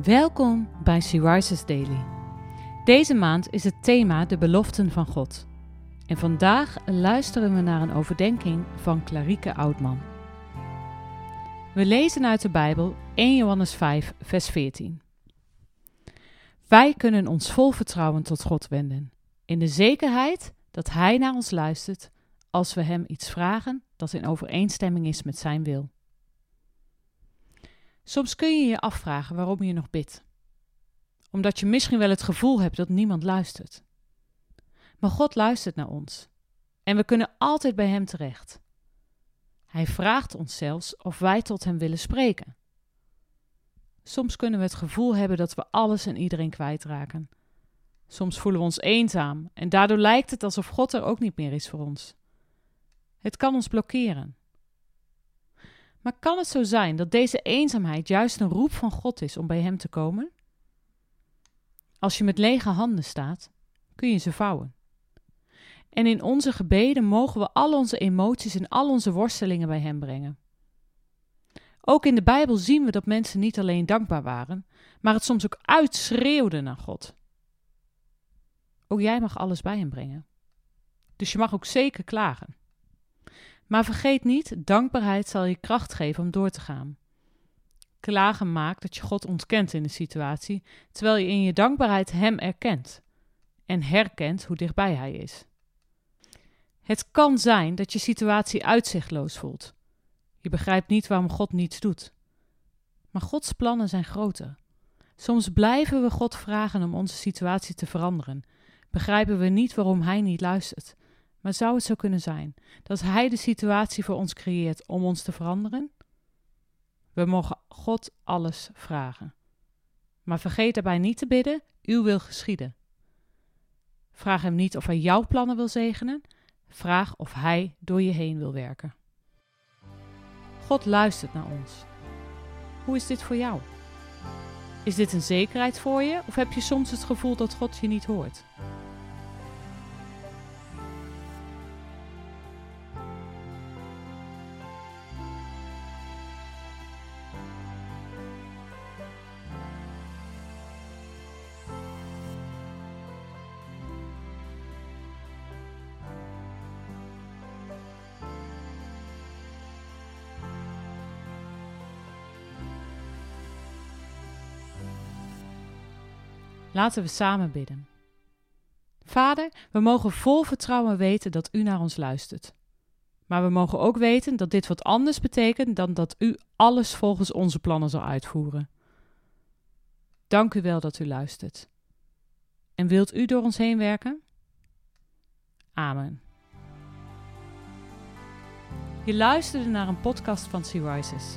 Welkom bij She Rises Daily. Deze maand is het thema de beloften van God. En vandaag luisteren we naar een overdenking van Clarike Oudman. We lezen uit de Bijbel 1 Johannes 5, vers 14. Wij kunnen ons vol vertrouwen tot God wenden, in de zekerheid dat Hij naar ons luistert als we Hem iets vragen dat in overeenstemming is met Zijn wil. Soms kun je je afvragen waarom je nog bidt. Omdat je misschien wel het gevoel hebt dat niemand luistert. Maar God luistert naar ons. En we kunnen altijd bij Hem terecht. Hij vraagt ons zelfs of wij tot Hem willen spreken. Soms kunnen we het gevoel hebben dat we alles en iedereen kwijtraken. Soms voelen we ons eenzaam en daardoor lijkt het alsof God er ook niet meer is voor ons. Het kan ons blokkeren. Maar kan het zo zijn dat deze eenzaamheid juist een roep van God is om bij Hem te komen? Als je met lege handen staat, kun je ze vouwen. En in onze gebeden mogen we al onze emoties en al onze worstelingen bij Hem brengen. Ook in de Bijbel zien we dat mensen niet alleen dankbaar waren, maar het soms ook uitschreeuwden naar God. Ook jij mag alles bij Hem brengen. Dus je mag ook zeker klagen. Maar vergeet niet, dankbaarheid zal je kracht geven om door te gaan. Klagen maakt dat je God ontkent in de situatie, terwijl je in je dankbaarheid Hem erkent en herkent hoe dichtbij Hij is. Het kan zijn dat je situatie uitzichtloos voelt. Je begrijpt niet waarom God niets doet. Maar Gods plannen zijn groter. Soms blijven we God vragen om onze situatie te veranderen. Begrijpen we niet waarom Hij niet luistert. Maar zou het zo kunnen zijn dat Hij de situatie voor ons creëert om ons te veranderen? We mogen God alles vragen. Maar vergeet daarbij niet te bidden: Uw wil geschieden. Vraag Hem niet of Hij jouw plannen wil zegenen. Vraag of Hij door je heen wil werken. God luistert naar ons. Hoe is dit voor jou? Is dit een zekerheid voor je of heb je soms het gevoel dat God je niet hoort? Laten we samen bidden. Vader, we mogen vol vertrouwen weten dat U naar ons luistert. Maar we mogen ook weten dat dit wat anders betekent dan dat U alles volgens onze plannen zal uitvoeren. Dank U wel dat U luistert. En wilt U door ons heen werken? Amen. Je luisterde naar een podcast van Sea Rises.